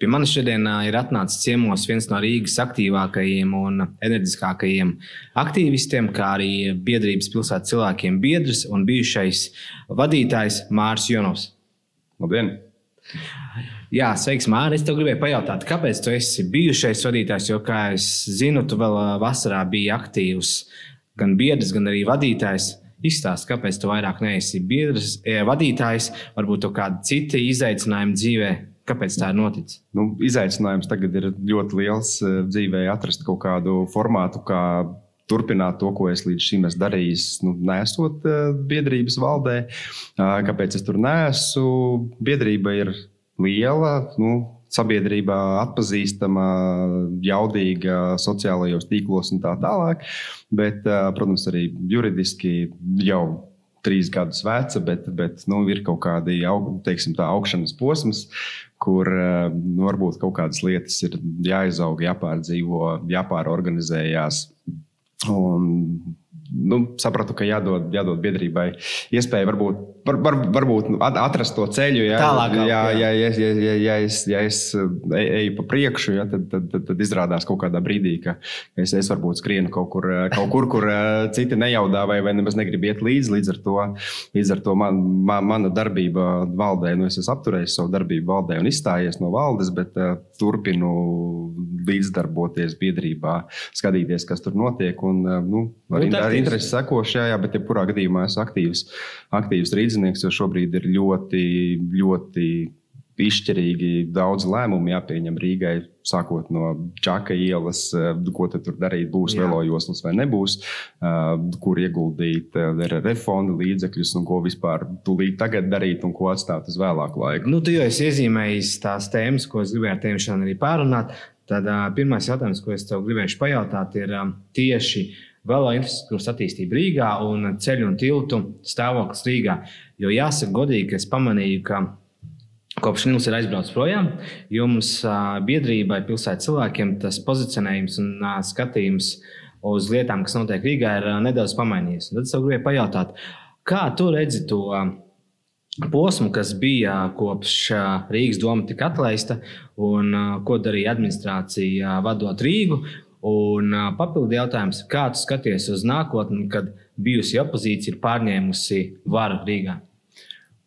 Pie manis šodien ir atnācis ciemos viens no Rīgas aktīvākajiem un enerģiskākajiem aktīvistiem, kā arī biedrības pilsētas cilvēkiem biedrs un bijušais vadītājs Mārcis Jonovs. Labdien! Jā, sveiks, Mārcis. Es tev gribēju pajautāt, kāpēc tu esi bijušais vadītājs, jo, kā es zinu, tu vēl vasarā biji aktīvs gan biedrs, gan arī vadītājs. Izstāst, kāpēc tu vairāk neesi biedrs, vadītājs, varbūt kādi citi izaicinājumi dzīvē, Kāpēc tā ir noticis? Nu, izaicinājums tagad ir ļoti liels eh, dzīvē, atrast kaut kādu formātu, kā turpināt to, ko es līdz šim esmu darījis, nu, nesot eh, biedrības valdē. Kāpēc es tur nesu? Biedrība ir liela. Nu, sabiedrībā atpazīstama, jaudīga, sociālajos tīklos un tā tālāk. Bet, protams, arī juridiski jau trīs gadus veca, bet, bet nu, ir kaut tā, augšanas posms, kur eh, nu, varbūt kaut kādas lietas ir jāizaug, jāpārdzīvo, jāpārorganizējās. Un, nu, sapratu, ka jādod, jādod biedrībai iespēja varbūt var, var, varbūt nu, atrast to ceļu. Ja, Tālāk, jā, jā, ja, ja, ja, ja, es, ja es e, eju pa priekšu, ja, tad, tad, tad, tad izrādās kaut kādā brīdī, ka es, es varbūt skrienu kaut kur, e, kaut kur kur e, citi nejaudā vai, vai nemaz negrib iet līdzi. Līdz ar to, līdz ar to man, man, mana darbība valdē, nu, es esmu apturējis savu darbību valdē un izstājies no valdes, bet uh, turpinu līdzdarboties biedrībā, skatīties, kas tur notiek. Un, uh, nu, arī ar interesi sekošu, jā, jā, bet jebkurā gadījumā esmu aktīvs, aktīvs rīznieks jo šobrīd ir ļoti, ļoti izšķirīgi daudz lēmumu jāpieņem Rīgai, sākot no Čaka ielas, eh, ko tur darīt, būs velojoslas vai nebūs, eh, kur ieguldīt eh, refonda līdzekļus un ko vispār tūlīt tagad darīt un ko atstāt uz vēlāku laiku. Nu, tu jau esi iezīmējis tās tēmas, ko es gribēju ar tevi šodien arī pārunāt. Tad uh, pirmais jautājums, ko es tev gribēju pajautāt, ir um, tieši Vēlo infrastruktūras attīstība Rīgā un ceļu un tiltu stāvoklis Rīgā. Jo jāsaka, godīgi, es pamanīju, ka kopš Nils ir aizbraucis projām, jums biedrībai, pilsētas cilvēkiem tas pozicionējums un skatījums uz lietām, kas notiek Rīgā, ir nedaudz pamainījies. Un tad es gribēju pajautāt, kā tu redzi to? posmu, kas bija kopš Rīgas doma tika atlaista, un ko darīja administrācija vadot Rīgu, Un papildu jautājums, kā tu skaties uz nākotni, kad bijusi opozīcija ir pārņēmusi varu Rīgā?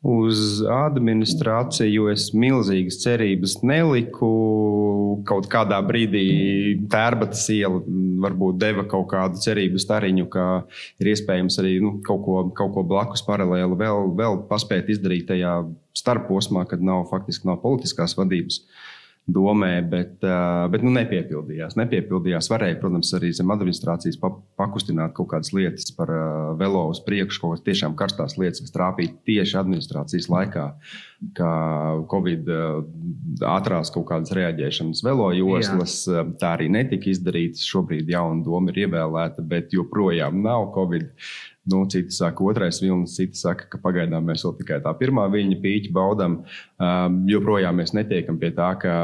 Uz administrāciju es milzīgas cerības neliku. Kaut kādā brīdī tērbatas iela varbūt deva kaut kādu cerību stariņu, ka ir iespējams arī nu, kaut, ko, kaut ko blakus paralēli vēl, vēl paspēt izdarīt tajā starposmā, kad nav faktiski nav politiskās vadības. Uh, domē, bet, bet nu, nepiepildījās. nepiepildījās. Varēja, protams, arī zem administrācijas pakustināt kaut kādas lietas par velo uz priekšu, kaut kādas tiešām karstās lietas, kas trāpīja tieši administrācijas laikā, kā Covid ātrās kaut kādas reaģēšanas velo joslas. Jā. Tā arī netika izdarīta. Šobrīd jauna doma ir ievēlēta, bet joprojām nav Covid. Nu, citi saka, otrais vilnis, citi saka, ka pagaidām mēs vēl tikai tā pirmā viņa pīķa baudām. Um, joprojām mēs netiekam pie tā, ka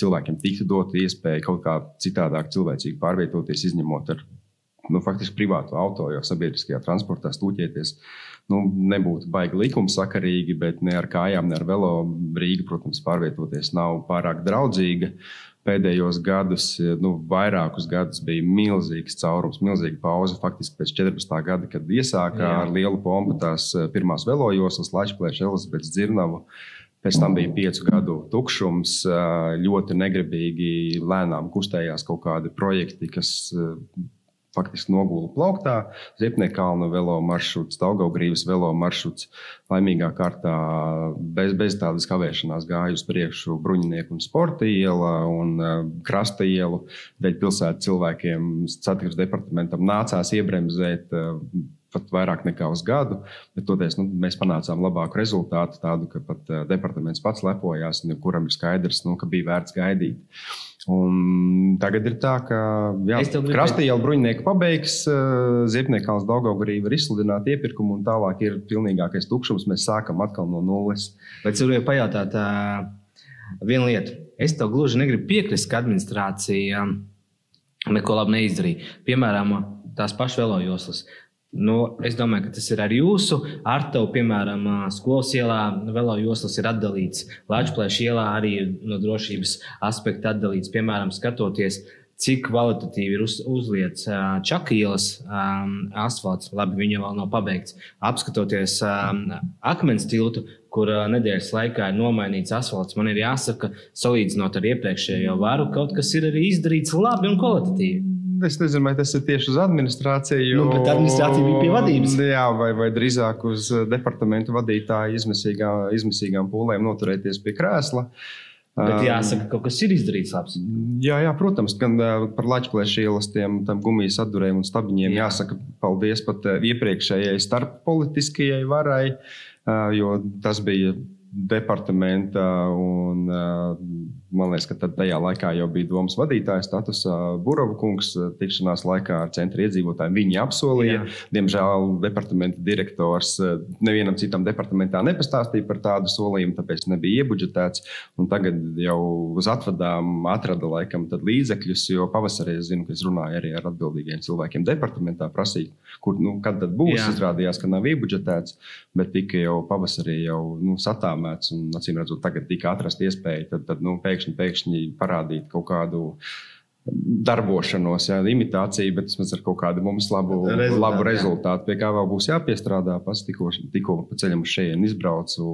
cilvēkiem tiktu dot iespēja kaut kā citādāk, cilvēcīgi pārvietoties, izņemot ar nu, faktiski privātu auto, jo sabiedriskajā transportā stūķēties. Nu, nebūtu baigi likumsakarīgi, bet ne ar kājām, ne ar velo Rīga, protams, pārvietoties nav pārāk draudzīga. Uh, pēdējos gadus, nu, vairākus gadus bija milzīgs caurums, milzīga pauze. Faktiski pēc 14. gada, kad iesāka Jā. ar lielu pompu tās eh, pirmās velojoslas, Latvijas Elizabetes Dzirnavu. Pēc tam bija piecu gadu tukšums, eh, ļoti negribīgi, lēnām kustējās kaut kādi projekti, kas eh, faktiski nogula plauktā. Ziepniekalna velo maršruts, Daugaugrības velo maršruts laimīgā kārtā bez, bez tādas kavēšanās gāja uz priekšu bruņinieku un sporta iela un uh, krasta ielu. Dēļ pilsētas cilvēkiem satiksmes departamentam nācās iebremzēt. Uh, pat vairāk nekā uz gadu, bet toties, nu, mēs panācām labāku rezultātu, tādu, ka pat uh, departaments pats lepojās, un kuram ir skaidrs, nu, ka bija vērts gaidīt. Un tagad ir tā, ka krasta iela bruņinieki pabeigs, eh, Ziepniekāns Daugaugarība ir izsludināta iepirkuma un tālāk ir pilnīgākais tukšums. Mēs sākam atkal no nulles. Bet es gribēju pajautāt uh, vienu lietu. Es tev gluži negribu piekrist, ka administrācija neko labi neizdarīja. Piemēram, tās pašas velojoslas. Nu, es domāju, ka tas ir arī jūsu. Ar tevi, piemēram, skolas ielā velo joslas ir atdalīts. Latvijas ielā arī ir no drošības aspekta atdalīts. Piemēram, skatoties, cik kvalitatīvi ir uz, uzlietas čaka ielas um, asfalts. Labi, viņa vēl nav pabeigts. Apskatoties um, akmens tiltu, kur uh, nedēļas laikā ir nomainīts asfalts, man ir jāsaka, salīdzinot ar iepriekšējo varu, kaut kas ir arī izdarīts labi un kvalitatīvi. Es nezinu, vai tas ir tieši uz administrāciju. Nu, bet administrācija bija pie vadības. Jā, vai, vai drīzāk uz departamentu vadītāju izmisīgā, izmisīgām pūlēm noturēties pie krēsla. Bet jāsaka, ka kaut kas ir izdarīts labs. Jā, jā protams, gan par lačplēšu ielastiem, tam gumijas atdurējiem un stabiņiem jā. jāsaka paldies pat iepriekšējai starppolitiskajai varai, jo tas bija departamenta un Man liekas, ka tajā laikā jau bija domas vadītāja statusā. Burova kungs tikšanās laikā ar centra iedzīvotājiem viņi apsolīja. Jā. Diemžēl departamenta direktors nevienam citam departamentā nepastāstīja par tādu solījumu, tāpēc nebija iebudžetēts. Tagad jau uz atvadām atrada laikam līdzekļus, jo pavasarī es zinu, ka es runāju arī ar atbildīgiem cilvēkiem departamentā, prasīju, kur, nu, kad tad būs. Jā. Izrādījās, ka nav iebudžetēts, bet tika jau pavasarī jau nu, satāmēts un, acīm redzot, tagad tika atrasta iespēja. Tad, tad, nu, pēkšņi, pēkšņi parādīt kaut kādu darbošanos, jā, imitācija, bet vismaz ar kaut kādu mums labu rezultātu, labu rezultātu pie kā vēl būs jāpiestrādā. Pats tikko, tikko pa ceļam uz šejienes izbraucu.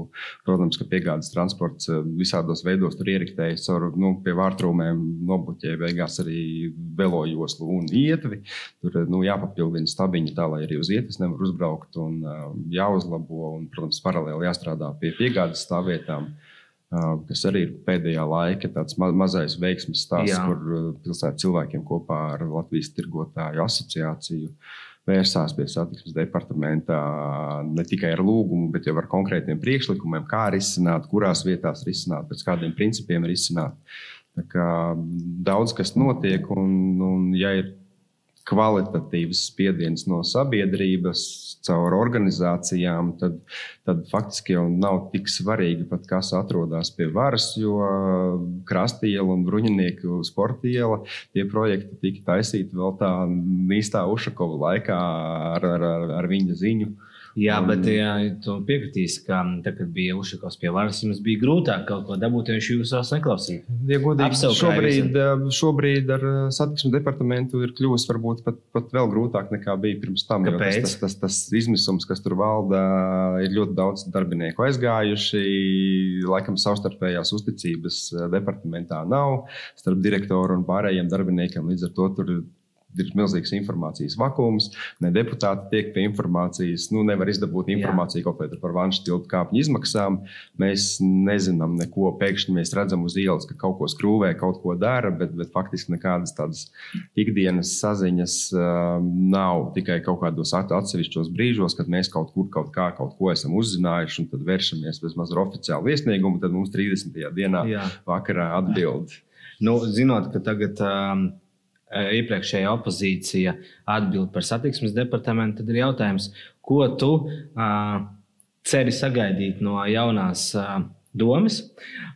Protams, ka piegādes transports eh, visādos veidos tur ieriktējas caur nu, pie vārtrūmēm, nobloķēja beigās arī velojoslu un ietvi. Tur nu, jāpapildina stabiņi tā, lai arī uz ietves nevar uzbraukt un uh, jāuzlabo. Un, protams, paralēli jāstrādā pie piegādes stāvvietām. Uh, kas arī ir pēdējā laika tāds ma mazais veiksmes stāsts, Jā. kur pilsētas cilvēkiem kopā ar Latvijas tirgotāju asociāciju vērsās pie satiksmes departamentā ne tikai ar lūgumu, bet jau ar konkrētiem priekšlikumiem, kā risināt, kurās vietās risināt, pēc kādiem principiem risināt. Daudz kas notiek, un, un ja ir kvalitatīvs spiediens no sabiedrības, caur organizācijām, tad, tad faktiski jau nav tik svarīgi, pat, kas atrodas pie varas, jo krastiela un bruņinieku sporta iela tie projekti tika taisīti vēl tā īstā Ušakova laikā ar, ar, ar, ar viņa ziņu. Jā, bet jā, tu piekritīsi, ka tad, kad bija Ušakovs pie varas, jums bija grūtāk kaut ko dabūt, jo viņš jūs vairs neklausīja. Ja godīgi, šobrīd, eh, šobrīd ar eh, satiksmes departamentu ir kļuvis varbūt pat, pat vēl grūtāk nekā bija pirms tam. Kāpēc? Tas, tas, tas, tas izmisums, kas tur valda, ir ļoti daudz darbinieku aizgājuši. Laikam savstarpējās uzticības eh, departamentā nav starp direktoru un pārējiem darbiniekiem. Līdz ar to tur ir milzīgs informācijas vakums, ne deputāti tiek pie informācijas, nu, nevar izdabūt informāciju Jā. kaut par vanšu tiltu kāpņu izmaksām. Mēs nezinām neko. Pēkšņi mēs redzam uz ielas, ka kaut ko skrūvē, kaut ko dara, bet, bet faktiski nekādas tādas ikdienas saziņas uh, nav. Tikai kaut kādos atsevišķos brīžos, kad mēs kaut kur kaut kā kaut ko esam uzzinājuši, un tad vēršamies vismaz ar oficiālu iesniegumu, tad mums 30. dienā Jā. vakarā atbild. Nu, zinot, ka tagad um, iepriekšējā opozīcija atbild par satiksmes departamentu, tad ir jautājums, ko tu uh, ceri sagaidīt no jaunās uh, domas?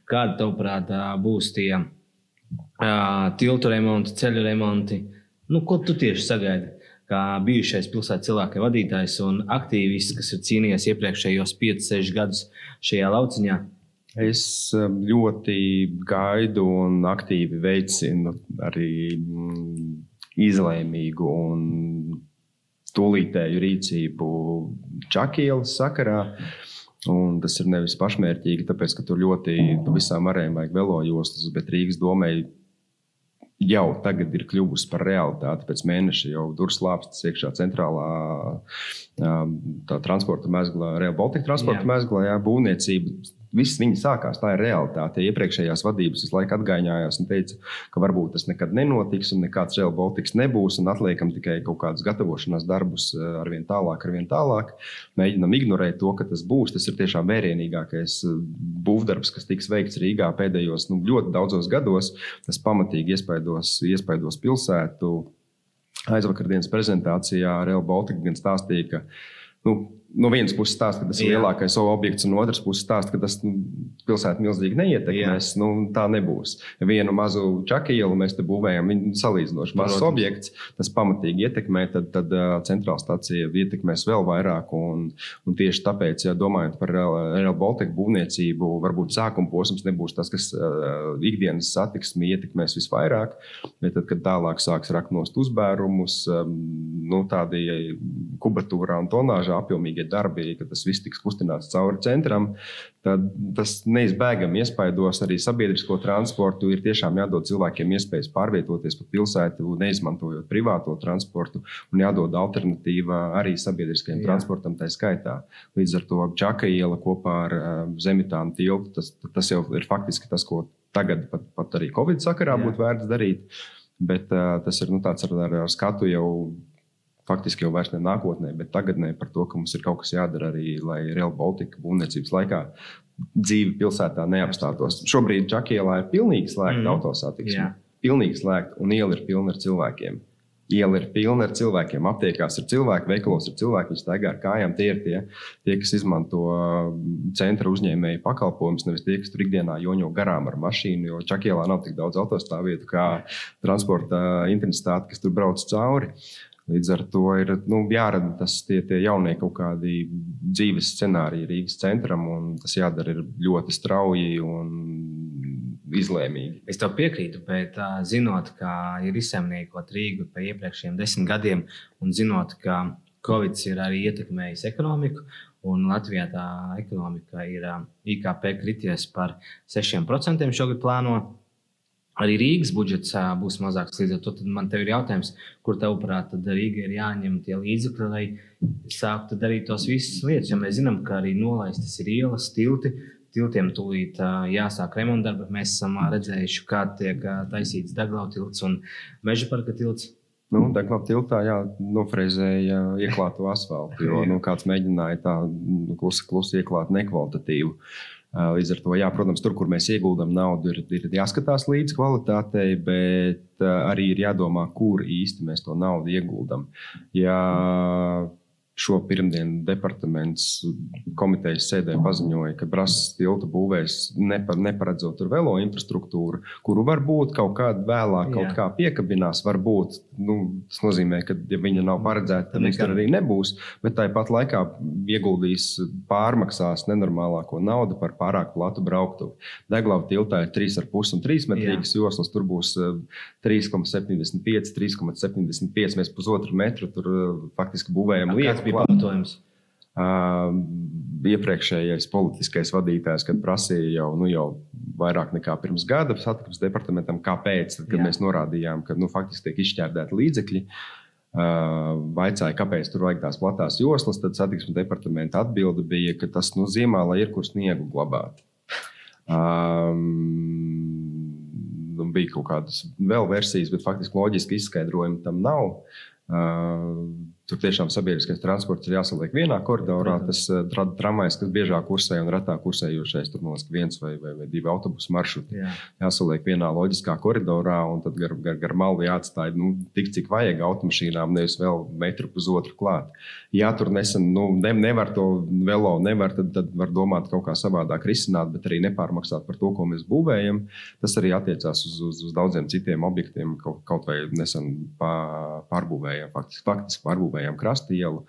Kāda, tavuprāt, uh, būs tie uh, tiltu remonti, ceļu remonti? Nu, ko tu tieši sagaidi? Kā bijušais pilsētas cilvēka vadītājs un aktīvists, kas ir cīnījies iepriekšējos 5-6 gadus šajā lauciņā, Es um, ļoti gaidu un aktīvi veicinu arī mm, izlēmīgu un tūlītēju rīcību Čakielas sakarā. Un tas ir nevis pašmērķīgi, tāpēc, ka tur ļoti pa visām arēm vajag velojostas, bet Rīgas domē jau tagad ir kļuvusi par realitāti. Pēc mēneša jau durvis lāpstas iekšā centrālā um, transporta mezglā, Real Baltica transporta jā. mezglā, jā, būvniecība Viss viņa sākās, tā ir realitāte. Iepriekšējās vadības visu laiku atgādājās un teica, ka varbūt tas nekad nenotiks un nekāds Real Baltics nebūs un atliekam tikai kaut kādus gatavošanās darbus eh, ar vien tālāk, ar vien tālāk. Mēģinam ignorēt to, ka tas būs. Tas ir tiešām vērienīgākais eh, būvdarbs, kas tiks veikts Rīgā pēdējos nu, ļoti daudzos gados. Tas pamatīgi iespaidos, iespaidos pilsētu. Aizvakardienas prezentācijā Real Baltica gan stāstīja, ka nu, no vienas puses stāsta, ka tas ir lielākais objekts, un otrs puses stāsta, ka tas nu, pilsētu milzīgi neietekmēs. Nu, tā nebūs. Vienu mazu čakielu mēs te būvējam, viņa salīdzinoši mazs objekts, tas pamatīgi ietekmē, tad, tad centrāla stācija ietekmēs vēl vairāk. Un, un tieši tāpēc, ja domājot par Real Baltica būvniecību, varbūt sākuma posms nebūs tas, kas uh, ikdienas satiksmi ietekmēs visvairāk, bet tad, kad tālāk sāks rakt nost uzbērumus, um, nu, tādi kubatūrā un tonāžā apjomīgie darbi, ka tas viss tiks kustināts cauri centram, tad tas neizbēgami iespaidos arī sabiedrisko transportu. Ir tiešām jādod cilvēkiem iespējas pārvietoties pa pilsētu, neizmantojot privāto transportu, un jādod alternatīva arī sabiedriskajam Jā. transportam, tā skaitā. Līdz ar to Čaka iela kopā ar uh, Zemitānu tiltu, tas, tas jau ir faktiski tas, ko tagad pat, pat arī Covid sakarā Jā. būtu vērts darīt. Bet uh, tas ir nu, tāds ar, ar, ar skatu jau faktiski jau vairs ne nākotnē, bet tagadnē par to, ka mums ir kaut kas jādara arī, lai Real Baltica būvniecības laikā dzīve pilsētā neapstātos. Šobrīd Džakielā ir pilnīgi slēgta mm. autosatiksme. Pilnīgi slēgta, un iela ir pilna ar cilvēkiem. Iela ir pilna ar cilvēkiem, aptiekās ir cilvēki, veikalos ir cilvēki, viņi staigā ar kājām. Tie ir tie, tie kas izmanto mm, centra uzņēmēju pakalpojumus, nevis tie, kas tur ikdienā joņo garām ar mašīnu. Jo Čakielā nav tik daudz autostāvvietu kā transporta intensitāte, kas tur brauc cauri. Uh, Līdz ar to ir nu, jārada tas, tie, tie jaunie kaut kādi dzīves scenāriji Rīgas centram, un tas jādara ļoti strauji un izlēmīgi. Es tev piekrītu, bet zinot, ka ir izsaimniekot Rīgu pa iepriekšējiem desmit gadiem, un zinot, ka Covid ir arī ietekmējis ekonomiku, un Latvijā tā ekonomika ir IKP krities par 6% šogad plānota arī Rīgas budžets būs mazāks. Līdz ar to man te ir jautājums, kur tavuprāt, Rīga ir jāņem tie līdzekļi, lai sāktu darīt tos visas lietas. Jo mēs zinām, ka arī nolaistas ir ielas, tilti. Tiltiem tūlīt jāsāk remontdarbi. Mēs esam redzējuši, kā tiek taisīts Daglau tilts un Meža parka tilts. Nu, Deglau tiltā jā, nofrezēja ieklātu asfaltu, jo nu, kāds mēģināja tā klusi, klusi ieklāt nekvalitatīvu. Uh, Līdz ar to, jā, protams, tur, kur mēs ieguldām naudu, ir, ir jāskatās līdz kvalitātei, bet arī ir jādomā, kur īsti mēs to naudu ieguldam. Ja Šo pirmdienu departaments komitejas sēdē paziņoja, ka Brāzas tiltu būvēs nepa, neparedzot tur velo infrastruktūru, kuru varbūt kaut kādā vēlāk kaut kā piekabinās. Varbūt, nu, tas nozīmē, ka, ja viņa nav paredzēta, tad viņa tur arī nebūs. Bet tāpat laikā ieguldīs pārmaksās nenormālāko naudu par pārāk platu brauktuvi. Deglava tiltā ir 3,5 un 3 metrīgas joslas, tur būs 3,75, 3,75. Mēs pusotru metru tur faktiski būvējam lietu bija pamatojums? Uh, iepriekšējais politiskais vadītājs, kad prasīja jau, nu, jau vairāk nekā pirms gada satiksmes departamentam, kāpēc, tad, kad Jā. mēs norādījām, ka nu, faktiski tiek izšķērdēti līdzekļi. Uh, vaicāja, kāpēc tur vajag tās platās joslas, tad satiksmes departamenta atbilde bija, ka tas nu, ziemā, lai ir kur sniegu glabāt. Um, bija kaut kādas vēl versijas, bet faktiski loģiski izskaidrojumi tam nav. Uh, Tur tiešām sabiedriskais transports ir jāsaliek vienā koridorā. Tas uh, tramvajs, kas biežāk kursē un retāk kursējošais, tur liekas, viens vai, vai, vai divi autobusu maršruti. Jā. Jāsaliek vienā loģiskā koridorā, un tad gar, gar, gar malu jāatstāj nu, tik, cik vajag automašīnām, nevis vēl metru pusotru klāt. Ja tur nesen nu, ne, nevar to velo, nevar, tad, tad var domāt kaut kā savādāk risināt, bet arī nepārmaksāt par to, ko mēs būvējam. Tas arī attiecās uz, uz, uz daudziem citiem objektiem, kaut, kaut vai nesen pārbūvējām, faktiski, faktiski pārbūvējām uzbūvējām krastielu.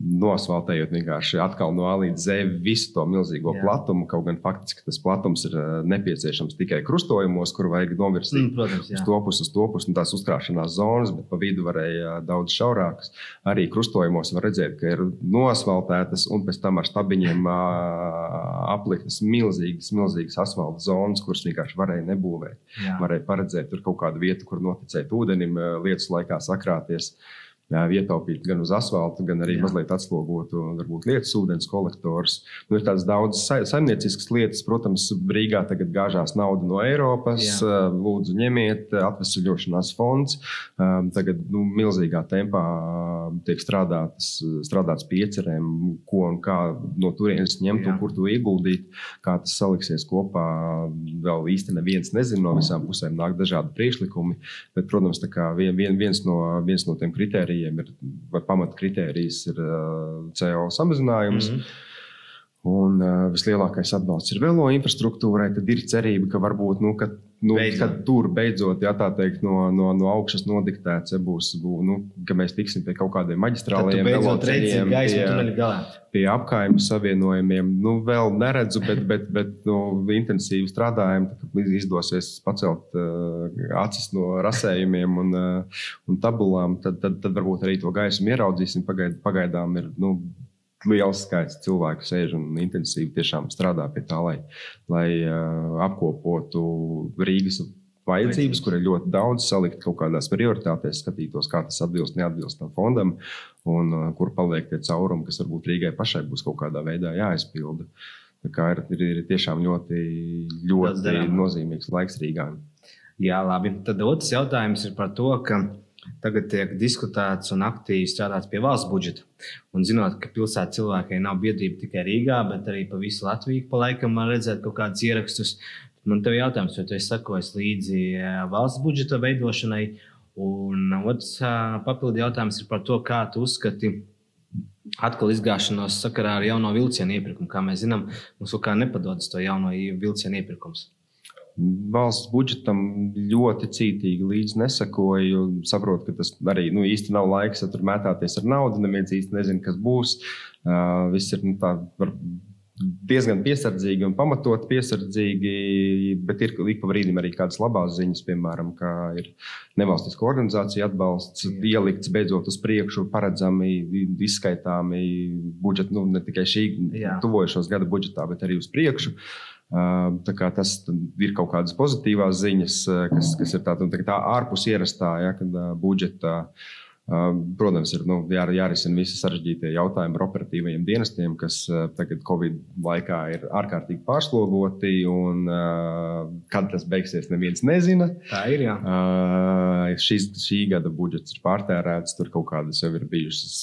Nosvaltējot vienkārši atkal no A līdz Z visu to milzīgo Jā. platumu. Kaut gan faktiski tas platums ir eh, nepieciešams tikai krustojumos, kur vajag novirzīt mm, protams, uz to pusi, uz to pusi, un tās uzkrāšanās zonas, bet pa vidu varēja daudz šaurākas. Arī krustojumos var redzēt, ka ir nosvaltētas un pēc tam ar stabiņiem apliktas milzīgas, milzīgas asfalta zonas, kuras vienkārši varēja nebūvēt. Jā. Varēja paredzēt tur kaut kādu vietu, kur noticēt ūdenim lietas laikā sakrāties. Uh, ietaupīt gan uz asfalta, gan arī Jā. mazliet atslogotu varbūt, lietas ūdens kolektors. Nu, ir tādas daudzas sa saimnieciskas lietas. Protams, Rīgā tagad gāžās nauda no Eiropas. Jā. Lūdzu, ņemiet atvesaļošanās fonds. Tagad nu, milzīgā tempā tiek strādāts, strādāts pie iecerēm, ko un kā no turienes ņemt Jā. un kur to ieguldīt. Kā tas saliksies kopā, vēl īsti neviens nezina. No visām pusēm nāk dažādi priekšlikumi. Bet, protams, vien, vien, viens, no, viens no tiem kritērijiem kritērijiem ir, vai pamatkritērijs ir CO samazinājums. Mm -hmm. Un uh, vislielākais atbalsts ir velo infrastruktūrai. Tad ir cerība, ka varbūt nu, nu, beidzot. kad tur beidzot jā, teikt, no, no, no augšas nodiktēts, ja būs, bū, nu, ka mēs tiksim pie kaut kādiem maģistrāliem veloceļiem, pie, pie apgājuma savienojumiem. Nu, vēl neredzu, bet, bet, bet nu, intensīvi strādājam. Tad izdosies pacelt uh, acis no rasējumiem un, uh, un tabulām. Tad, tad, tad varbūt arī to gaismu ieraudzīsim. Pagaid, pagaidām ir. Nu, liels skaits cilvēku sēž un intensīvi strādā pie tā, lai, lai uh, apkopotu Rīgas vajadzības, kur ir ļoti daudz, salikt kaut kādās prioritātēs, skatītos, kā tas atbilst, neatbilst tam fondam, un uh, kur paliek tie caurumi, kas varbūt Rīgai pašai būs kaut kādā veidā jāizpilda. Tā kā ir, ir, ir tiešām ļoti, ļoti nozīmīgs laiks Rīgā. Jā, labi. Tad otrs jautājums ir par to, ka Tagad tiek diskutēts un aktīvi strādāts pie valsts budžeta. Un zinot, ka pilsētas cilvēkiem nav biedrība tikai Rīgā, bet arī pa visu Latviju, pa laikam var redzēt kaut kādus ierakstus. Man te ir jautājums, vai tu esi sakojis līdzi eh, valsts budžeta veidošanai? Un otrs eh, papildu jautājums ir par to, kā tu uzskati atkal izgāšanos sakarā ar jauno vilcienu iepirkumu. Kā mēs zinām, mums kaut kā nepadodas to jauno vilcienu iepirkums valsts budžetam ļoti cītīgi līdzi nesakoju. Saprotu, ka tas arī nu, īsti nav laiks tur mētāties ar naudu. Neviens īsti nezina, kas būs. Uh, viss ir nu, tā, var, diezgan piesardzīgi un pamatot piesardzīgi, bet ir ik pa brīdim arī kādas labās ziņas, piemēram, kā ir nevalstisko organizāciju atbalsts, Jā. ielikts beidzot uz priekšu, paredzami, izskaitāmi budžeti, nu, ne tikai šī tuvojošos gada budžetā, bet arī uz priekšu. Uh, Tas ir kaut kādas pozitīvās ziņas, kas, kas ir tāda tā, tā ārpus ierastā, ja, budžeta uh, Protams, ir nu, jā, jārisina visi sarežģītie jautājumi ar operatīvajiem dienestiem, kas tagad Covid laikā ir ārkārtīgi pārslogoti. Un, kad tas beigsies, neviens nezina. Tā ir. Jā. Šis, šī gada budžets ir pārtērēts, tur kaut kādas jau ir bijušas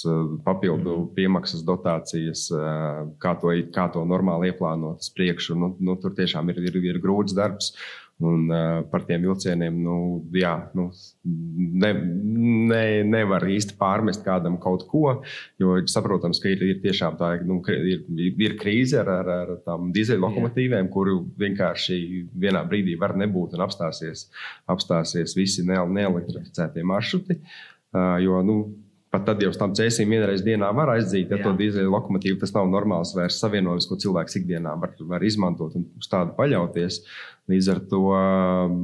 papildu mm. piemaksas, dotācijas, kā to, kā to normāli ieplānot uz priekšu. Nu, nu, tur tiešām ir, ir, ir grūts darbs. Un, uh, par tiem vilcieniem nu, jā, nu, ne, ne, nevar īsti pārmest kādam kaut ko. Jo saprotams, ka ir, ir tiešām tā nu, ir, ir krīze ar, ar, ar tām dīzeļlokomotīvēm, kuru vienkārši vienā brīdī var nebūt un apstāsies, apstāsies visi ne, neelektrificētie maršruti. Uh, jo, nu, Pat tad jau uz tām cēsīm vienreiz dienā var aizdīt, ja Jā. to dīzeļu lokomotīvu tas nav normāls vairs savienojums, ko cilvēks ikdienā var, var izmantot un uz tādu paļauties. Līdz ar to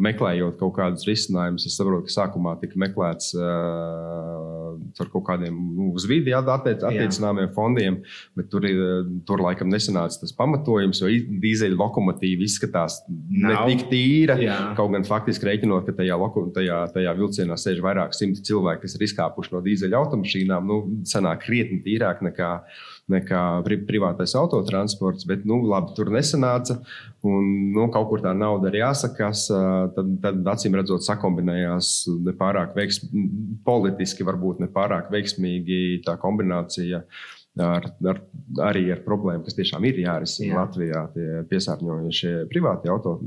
meklējot kaut kādus risinājumus, es saprotu, ka sākumā tika meklēts uh, ar kaut kādiem nu, uz vidi attiec, attiecināmiem fondiem, bet tur, tur laikam nesanāca tas pamatojums, jo dīzeļu lokomotīva izskatās Nav. ne tik tīra. Jā. Kaut gan faktiski rēķinot, ka tajā, loko, tajā, tajā vilcienā sēž vairāk simti cilvēki, kas ir izkāpuši no dīzeļu automašīnām, nu, sanāk krietni tīrāk nekā nekā pri, privātais autotransports. Bet, nu, labi, tur nesanāca. Un, nu, kaut kur tā nauda arī jāsakās. Tad, tad acīm redzot, sakombinējās nepārāk veiksmīgi, politiski varbūt nepārāk veiksmīgi tā kombinācija. Ar, ar, arī ar problēmu, kas tiešām ir jārisina Jā. Latvijā. Tie piesārņojošie privāti auto,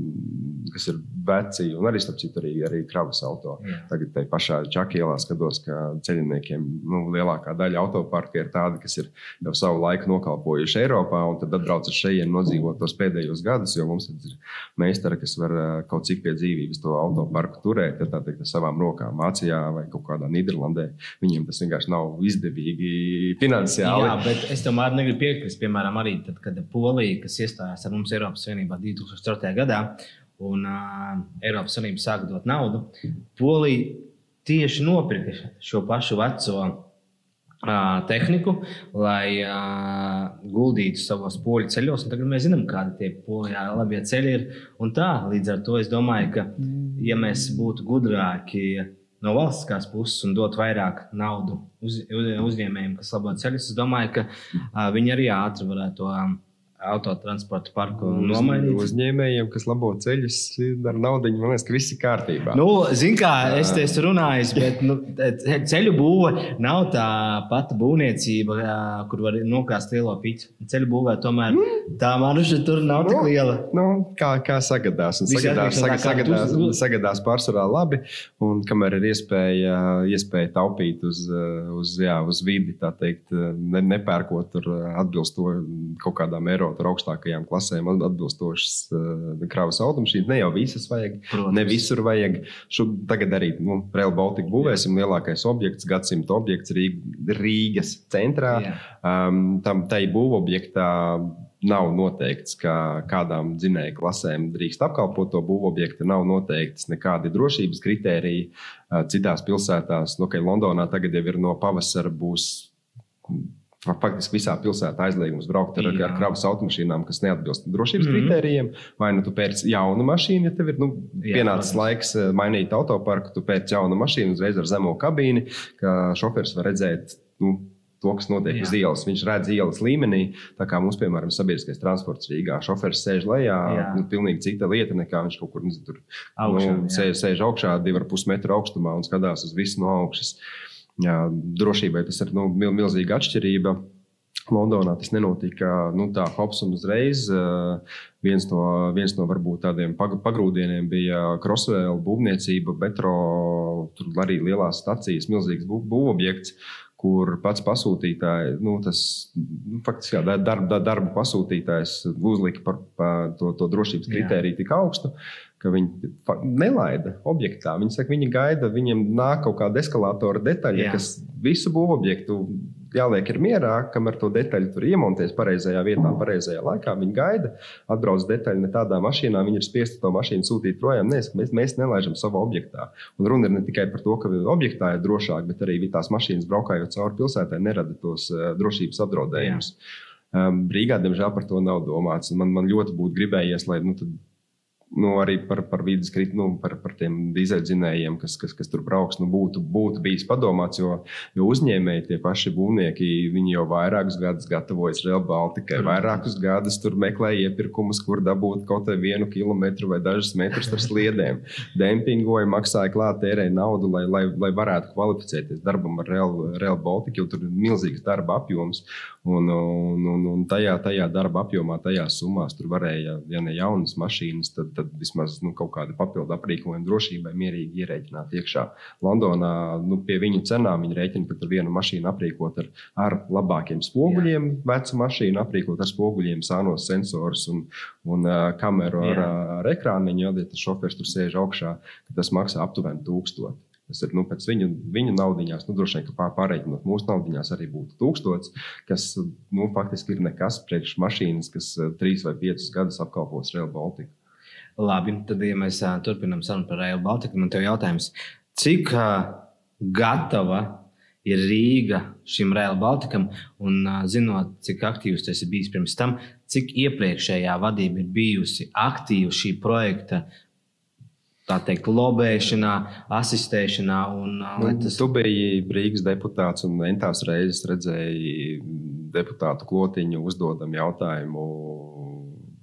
kas ir veci, un arī, starp citu, arī, arī kravas auto. Jā. Tagad te pašā Čakielā skatos, ka ceļniekiem nu, lielākā daļa autoparka ir tāda, kas ir jau savu laiku nokalpojuši Eiropā, un tad atbrauc uz šejienes nodzīvot tos pēdējos gadus, jo mums ir meistari, kas var kaut cik pie dzīvības to autoparku turēt, ja tā teikt, ar savām rokām Vācijā vai kaut kādā Nīderlandē. Viņiem tas vienkārši nav izdevīgi finansiāli. Jā bet es tomēr negribu piekrist. Piemēram, arī tad, kad Polija, kas iestājās ar mums Eiropas Savienībā 2004. gadā, un uh, Eiropas Savienība sāka dot naudu, Polija tieši nopirka šo pašu veco uh, tehniku, lai uh, guldītu savos poļu ceļos. Tagad mēs zinām, kādi tie polijā labie ceļi ir. Un tā, līdz ar to es domāju, ka, ja mēs būtu gudrāki, no valstiskās puses un dot vairāk naudas uz, uz, uzņēmējiem, kas labo ceļus. Es domāju, ka uh, viņi arī ātri varētu to uh, autotransporta parku nomainīt. uzņēmējiem, kas labo ceļus ar naudu, man liekas, ka viss ir kārtībā. Nu, Ziniet, kā es te esmu runājis, bet nu, ceļu būve nav tā pati būvniecība, kur var nokāst lielo pīci. Ceļu būvē tomēr tā marža tur nav tik Nu, liela. Nu, kā, kā sagadās? Sagadās, sagadās, sagadās, sagadās pārsvarā labi, un kamēr ir iespēja, iespēja taupīt uz, uz, jā, uz vidi, tā teikt, ne, nepērkot tur atbilsto kaut kādām eiro tur augstākajām klasēm, atbilstošas uh, kravas automašīnas. Ne jau visas vajag, Protams. ne visur vajag. Šo, tagad arī nu, Rail Baltica būvēsim lielākais objekts, gadsimta objekts Rīg- Rīgas centrā. Jā. Um, tam tai būvobjektā nav noteikts, ka kādām dzinēju klasēm drīkst apkalpot to būvobjektu. Nav noteikts nekādi drošības kritēriji. Citās pilsētās, nu, kā Londonā, tagad jau ir no pavasara būs. Faktiski visā pilsētā aizliegums braukt ar, Jā. ar kravas automašīnām, kas neatbilst drošības mm. -hmm. kritērijiem. Vai nu tu pērci jaunu mašīnu, ja tev ir nu, Jā, pienācis protams. laiks eh, mainīt autoparku, tu pērci jaunu mašīnu uzreiz ar zemo kabīni, ka šofers var redzēt. Nu, To, kas notiek Jā. uz ielas. Viņš redz ielas līmenī, tā kā mums, piemēram, sabiedriskais transports Rīgā. Šoferis sēž lejā, Jā. nu, pilnīgi cita lieta nekā viņš kaut kur nezinu, tur Augšā, nu, jā. sēž, sēž augšā, divu ar pus metru augstumā un skatās uz visu no augšas. Jā, drošībai tas ir nu, mil, milzīga atšķirība. Londonā tas nenotika nu, tā hops un uzreiz. Uh, viens, no, viens no varbūt tādiem pag- pagrūdieniem bija Krosvēla būvniecība, metro, tur arī lielās stacijas, milzīgs bū- būvobjekts. Kur pats pasūtītājs, nu, tas nu, faktiski jā, dar- darba, darba pasūtītājs uzlika par, par to, to drošības kritēriju tik augstu, ka viņi nelaida objektā. Viņi saka, viņi gaida, viņiem nāk kaut kāda eskalātora detaļa, Jā. kas visu būvobjektu jāliek ir mierā, kamēr to detaļu tur iemontēs pareizajā vietā, pareizajā laikā. Viņi gaida, atbrauc detaļa ne tādā mašīnā, viņi ir spiesti to mašīnu sūtīt projām. Nē, mēs, mēs nelaižam savā objektā. Un runa ir ne tikai par to, ka objektā ir drošāk, bet arī tās mašīnas braukājot cauri pilsētai nerada tos uh, drošības apdraudējumus. Um, Rīgā, diemžēl, par to nav domāts. Man, man ļoti būtu gribējies, lai nu, nu, arī par, par vidas kritiku, nu, par, par tiem dīzeļdzinējiem, kas, kas, kas tur brauks, nu, būtu, būtu bijis padomāts. Jo, jo uzņēmēji, tie paši būvnieki, viņi jau vairākus gadus gatavojas Real Baltikai, vairākus gadus tur meklē iepirkumus, kur dabūt kaut vai vienu kilometru vai dažus metrus ar sliedēm. Dempingoja, maksāja klāt, tērēja naudu, lai, lai, lai varētu kvalificēties darbam ar Real, Real Baltica, jo tur ir milzīgs darba apjoms. Un, un, un, un tajā, tajā darba apjomā, tajās summās tur varēja, ja ne jaunas mašīnas, tad, tad vismaz nu, kaut kāda papildu aprīkojuma drošībai mierīgi ierēķināt iekšā. Londonā nu, pie viņu cenām viņi rēķina, ka tur vienu mašīnu aprīkot ar, ar labākiem spoguļiem, vecu mašīnu aprīkot ar spoguļiem, sānos sensorus un, un uh, kameru ar, Jā. ar ekrāniņu, ja tas šofers tur sēž augšā, tas maksā aptuveni tūkstoši. Tas ir nu, pēc viņu, viņu naudiņās, nu, droši vien, ka pār- pārreikinot mūsu naudiņās arī būtu tūkstots, kas nu, faktiski ir nekas priekš mašīnas, kas trīs vai piecus gadus apkalpos Rail Baltica. Labi, tad, ja mēs ā, turpinām sarunu par Rail Baltica, man te ir jautājums, cik ā, gatava ir Rīga šim Rail Balticam, un ā, zinot, cik aktīvs tas ir bijis pirms tam, cik iepriekšējā vadība ir bijusi aktīva šī projekta. Tā teikt, lobēšanā, asistēšanā. Un, Nu, tas... Tu biji Rīgas deputāts un entās reizes redzēji deputātu klotiņu uzdodam jautājumu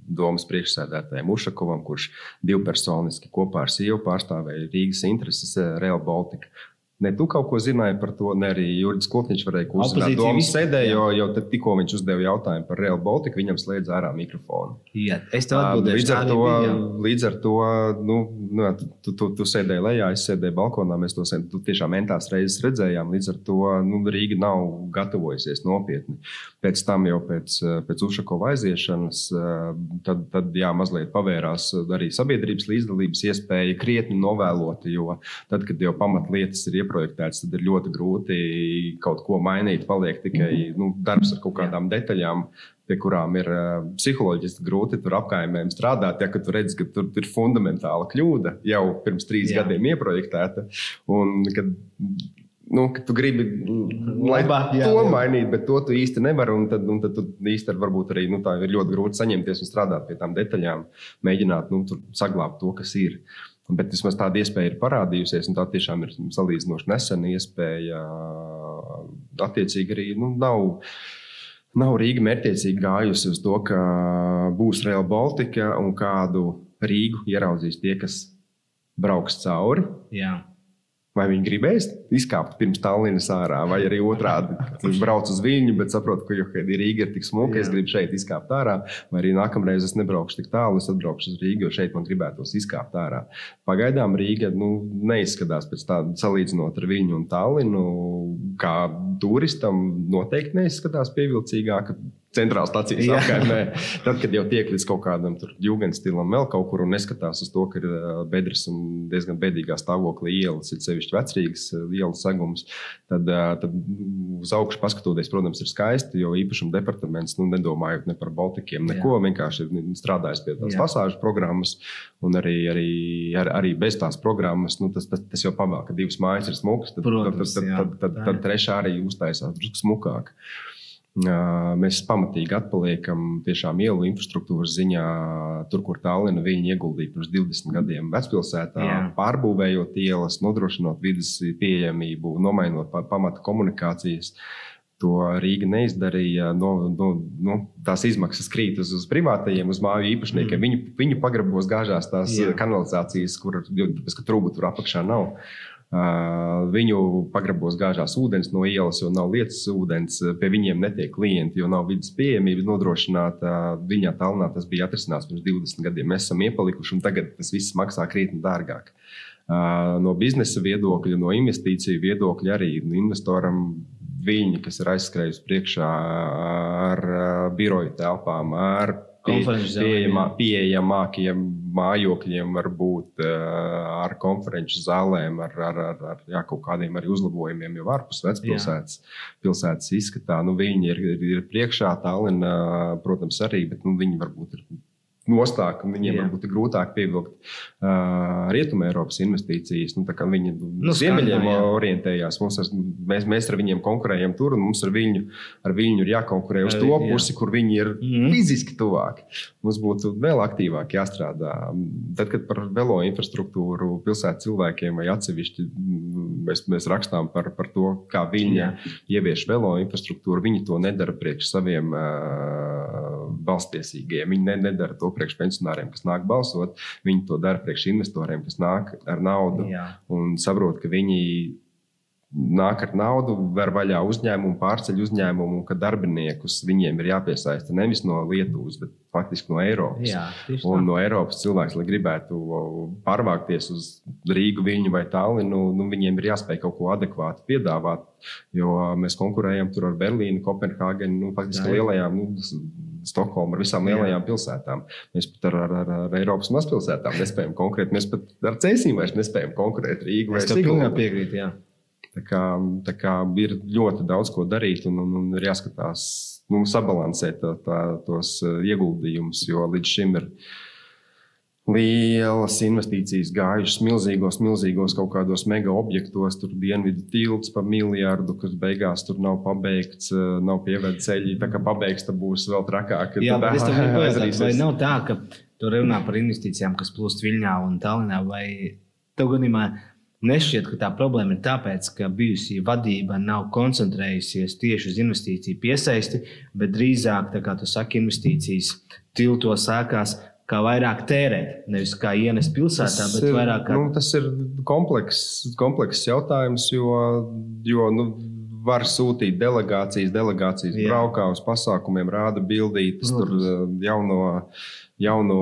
domas priekšsēdētājiem Ušakovam, kurš divpersoniski kopā ar sievu pārstāvēja Rīgas intereses eh, Real Baltica. Ne tu kaut ko zināji par to, ne arī Jurijs Klotniņš varēja uzzināt. Domas sēdē, jo, jo tikko viņš uzdeva jautājumu par Real Baltica, viņam slēdz ārā mikrofonu. Jā, es tev atbildēšu. Līdz ar to, bija. līdz ar to nu, nu, tu, tu, tu, sēdēji lejā, es sēdēju balkonā. Mēs to sēd- tu tiešām mentās reizes redzējām. Līdz ar to nu, Rīga nav gatavojusies nopietni. Pēc tam, jau pēc, pēc Ušakova aiziešanas, tad, tad jā, mazliet pavērās arī sabiedrības līdzdalības iespēja krietni novēloti. Jo tad, kad jau pamatlietas ir ieprojektētas, tad ir ļoti grūti kaut ko mainīt. Paliek tikai nu, darbs ar kaut kādām detaļām pie kurām ir uh, psiholoģiski grūti tur apkaimēm strādāt. Ja tu redz, ka tur ir fundamentāla kļūda jau pirms trīs Jā. Gadiem ieprojektēta. Un, kad, Nu, ka tu gribi, lai Labāk, jā, to jā. mainītu, bet to tu īsti nevari. Un tad, un tad tu īsti ar- varbūt arī nu, tā ir ļoti grūti saņemties un strādāt pie tām detaļām, mēģināt nu, saglabāt to, kas ir. Bet vismaz tāda iespēja ir parādījusies, un tā tiešām ir salīdzinoši nesena iespēja. Attiecīgi arī nu, nav Nav Rīga mērķiecīgi gājusi uz to, ka būs Real Baltica un kādu Rīgu ieraudzīs tie, kas brauks cauri. Jā. Vai viņi gribēs izkāpt pirms Tallinas ārā, vai arī otrādi. Brauc uz viņu, bet saprotu, ka jau Rīga ir tik smuka, es gribu šeit izkāpt ārā, vai arī nākamreiz es nebraukšu tik tālu, es atbraukšu uz Rīgu, jo šeit man gribētos izkāpt ārā. Pagaidām Rīga nu, neizskatās pēc tā, salīdzinot ar viņu un Tallinu, kā turistam noteikti neizskatās pievilcīgāk centrālās stācijas apkārtnē. Tad, kad jau tiek līdz kaut kādam jūgas stilam, vēl kaut kur un neskatās uz to, ka ir bedres un diezgan bēdīgā stāvoklī ielas, ir sevišķi vecrīgas ielas segums, tad, tad uz augšu paskatoties, protams, ir skaisti, jo īpašuma departaments, nu, nedomājot ne par Baltikiem, neko, Jā. vienkārši strādājis pie tās fasāžu programmas un arī, arī, ar, arī bez tās programmas, nu, tas, tas, tas jau pavēl, ka divas mājas ir smukas, tad, protams, tad, tad, tad, tad, tad, tad trešā arī uztaisās drusku smukāk. Mēs pamatīgi atpaliekam tiešām ielu infrastruktūras ziņā, tur, kur Tallina viņa ieguldīja pirms 20 gadiem vecpilsētā, Jā. pārbūvējot ielas, nodrošinot vidas pieejamību, nomainot pamata komunikācijas. To Rīga neizdarīja. No, no, no, tās izmaksas krīt uz, uz privātajiem, uz māju īpašniekiem. Mm. Viņu, viņu pagrabos gāžās tās Jā. kanalizācijas, kur, kur trūku tur apakšā nav. Uh, Viņu pagrabos gāžās ūdens no ielas, jo nav lietas ūdens. Pie viņiem netiek klienti, jo nav vidas pieejamības nodrošināta. Viņā tālnā tas bija atrisināts pirms 20 gadiem. Mēs esam iepalikuši, un tagad tas viss maksā krietni dārgāk. No biznesa viedokļa, no investīciju viedokļa arī investoram viņi, kas ir aizskrējuši priekšā ar biroju telpām, ar pieejamā, pieejamākiem mājokļiem, varbūt ar konferenču zālēm, ar, ar, ar, ar jā, kaut kādiem arī uzlabojumiem jau ārpus vecpilsētas pilsētas izskatā. Nu, viņi ir, ir, ir priekšā, Tallinn, protams, arī, bet nu, viņi varbūt ir nostāk, un viņiem varbūt ir grūtāk pievilkt uh, rietumē Eiropas investīcijas. Nu, viņi nu, ziemeļiem orientējās. Ar, mēs, mēs ar viņiem konkurējam tur, un mums ar viņu, ar viņu ir jākonkurē uz to jā. pusi, kur viņi ir mm. fiziski tuvāk. Mums būtu vēl aktīvāk jāstrādā. Tad, kad par velo infrastruktūru pilsētas cilvēkiem vai atsevišķi mēs, mēs rakstām par, par to, kā viņi ievieš velo infrastruktūru, viņi to nedara priekš saviem uh, balstiesīgajiem. Viņi ne, nedara to priekš pensionāriem, kas nāk balsot, viņi to dara priekš investoriem, kas nāk ar naudu Jā. un saprot, ka viņi nāk ar naudu, ver vaļā uzņēmumu, pārceļ uzņēmumu, un ka darbiniekus viņiem ir jāpiesaista nevis no Lietuvas, bet faktiski no Eiropas. Jā, un no Eiropas cilvēks, lai gribētu pārvākties uz Rīgu, Viņu vai Tallinu, nu, viņiem ir jāspēj kaut ko adekvātu piedāvāt, jo mēs konkurējam tur ar Berlīnu, Kopenhāgenu, nu, faktiski Jā. lielajām. Nu, Stokholmu, ar visām lielajām Jā. pilsētām. Mēs pat ar, ar, ar Eiropas mazpilsētām nespējam konkurēt. Mēs pat ar Cēsīm vairs nespējam konkurēt Rīgā. Tam pilnībā piekrītu. Tā kā, tā kā ir ļoti daudz ko darīt un, un, un ir jāskatās, nu, sabalansēt tā, tā, tos eh, ieguldījumus, jo līdz šim ir lielas investīcijas gājušas milzīgos, milzīgos kaut kādos mega objektos, tur dienvidu tilts par miljardu, kas beigās tur nav pabeigts, eh, nav pievērt ceļi. Tā kā pabeigts, tad būs vēl trakāk. Jā, bet es tev gribēju, vai nav tā, ka tur runā par investīcijām, kas plūst Viļņā un Tallinā, vai tev gadījumā Nešķiet, ka tā problēma ir tāpēc, ka bijusī vadība nav koncentrējusies tieši uz investīciju piesaisti, bet drīzāk, kā tu saki, investīcijas tilto sākās kā vairāk tērēt, nevis kā ienest pilsētā, tas bet ir, vairāk kā. Nu, tas ir komplekss kompleks jautājums, jo, jo nu, var sūtīt delegācijas, delegācijas braukā uz pasākumiem, rāda bildītas, tur jauno jauno,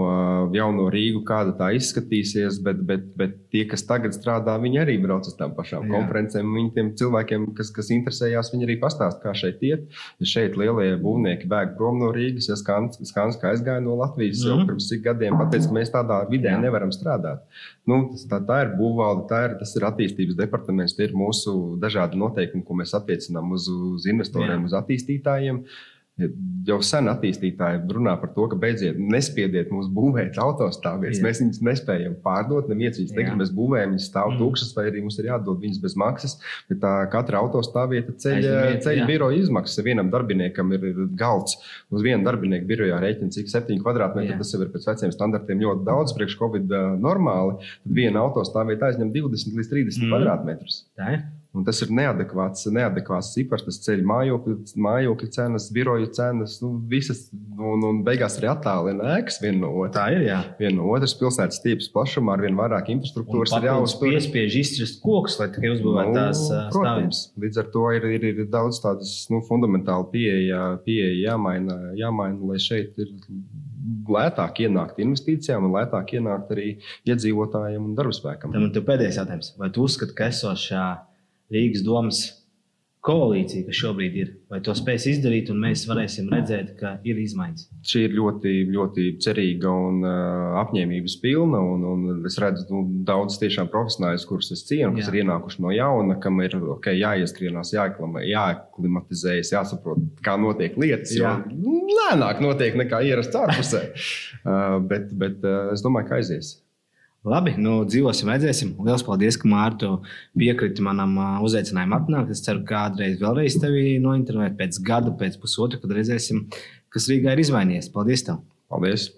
jauno Rīgu, kāda tā izskatīsies, bet, bet, bet tie, kas tagad strādā, viņi arī brauc uz tām pašām Jā. konferencēm. Viņi tiem cilvēkiem, kas, kas interesējās, viņi arī pastāsta, kā šeit iet. Ja šeit lielie būvnieki bēg prom no Rīgas, ja Skanska aizgāja no Latvijas mm -hmm. jau mhm. pirms cik gadiem, pateica, ka mēs tādā vidē Jā. nevaram strādāt. Nu, tas, tā, tā ir būvvalde, tā ir, tas ir attīstības departaments, tie ir mūsu dažādi noteikumi, ko mēs attiecinām uz, uz investoriem, Jā. uz attīstītājiem. Jau sen attīstītāji runā par to, ka beidziet, nespiediet mums būvēt autostāvvietas. Mēs viņus nespējam pārdot. Neviens viņus negrib, mēs būvējam, viņas stāv mm. tukšas, vai arī mums ir jādod viņas bez maksas. Bet tā katra autostāvvieta ceļa, ceļa biroja izmaksas. Vienam darbiniekam ir, ir galds uz vienu darbinieku birojā rēķina, cik 7 kvadrātmetri. Tas jau ir pēc veciem standartiem ļoti daudz, priekš Covid normāli. Tad viena autostāvvieta aizņem 20 līdz 30 mm. kvadrātmetrus. Tā ir. Un tas ir neadekvāts, neadekvāts cipars. Tas ceļ mājokļu, mājokļu cenas, biroju cenas, nu, visas, un, un beigās arī attālina ēkas viena no otras. Tā ir. Jā. Viena no otras pilsētas tīpas plašumā ar vien vairāk infrastruktūras ir jāuztur. Piespiež izcirst kokus, lai tikai uzbūvētu nu, tās stāvības. Līdz ar to ir, ir, ir daudz tādas nu, fundamentāli pieeja, pieeja jāmaina, jāmaina, lai šeit ir lētāk ienākt investīcijām un lētāk ienākt arī iedzīvotājiem un darbspēkam. Tad man ir pēdējais jautājums. Vai tu uzskati, ka esošā Rīgas domas koalīcija, kas šobrīd ir, vai to spēs izdarīt, un mēs varēsim redzēt, ka ir izmaiņas. Šī ir ļoti, ļoti cerīga un uh, apņēmības pilna. Un, un es redzu nu, daudzus tiešām profesionāļus, kurus es cienu, kas Jā. ir ienākuši no jauna, kam ir okay, jāieskrienās, jāaklimatizējas, jāsaprot, kā notiek lietas. Jā. Jo lēnāk notiek nekā ierasts ārpusē. uh, bet bet uh, es domāju, ka aizies. Labi, nu, dzīvosim, redzēsim. Lielas paldies, ka Mārtu piekriti manam uzaicinājumam atnākt. Es ceru, ka kādreiz vēlreiz tevi nointervēt pēc gada, pēc pusotra, kad redzēsim, kas Rīgā ir izmainījies. Paldies! Tev. Paldies!